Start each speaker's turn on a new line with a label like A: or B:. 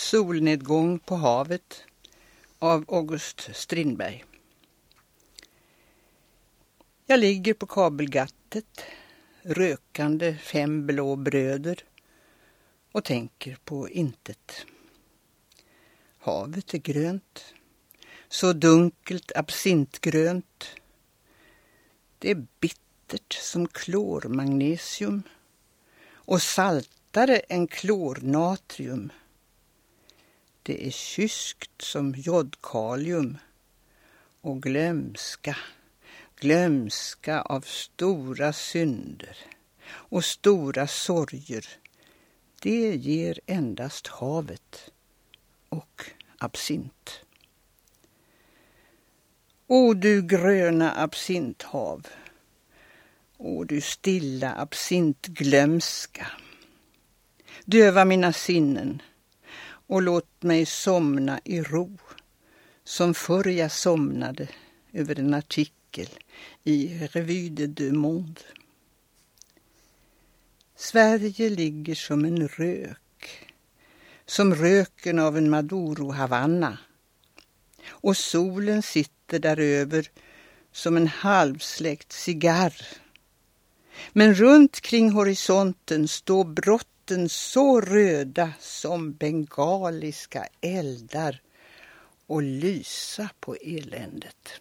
A: Solnedgång på havet av August Strindberg. Jag ligger på kabelgattet, rökande fem blå bröder och tänker på intet. Havet är grönt, så dunkelt absintgrönt. Det är bittert som klormagnesium och saltare än klornatrium. Det är kyskt som jodkalium och glömska, glömska av stora synder och stora sorger. Det ger endast havet och absint. O du gröna absinthav, o du stilla absintglömska. Döva mina sinnen och låt mig somna i ro som förr jag somnade över en artikel i Revue de deux Monde. Sverige ligger som en rök, som röken av en Maduro Havanna och solen sitter däröver som en halvsläckt cigarr. Men runt kring horisonten står brott vatten så röda som bengaliska eldar och lysa på eländet.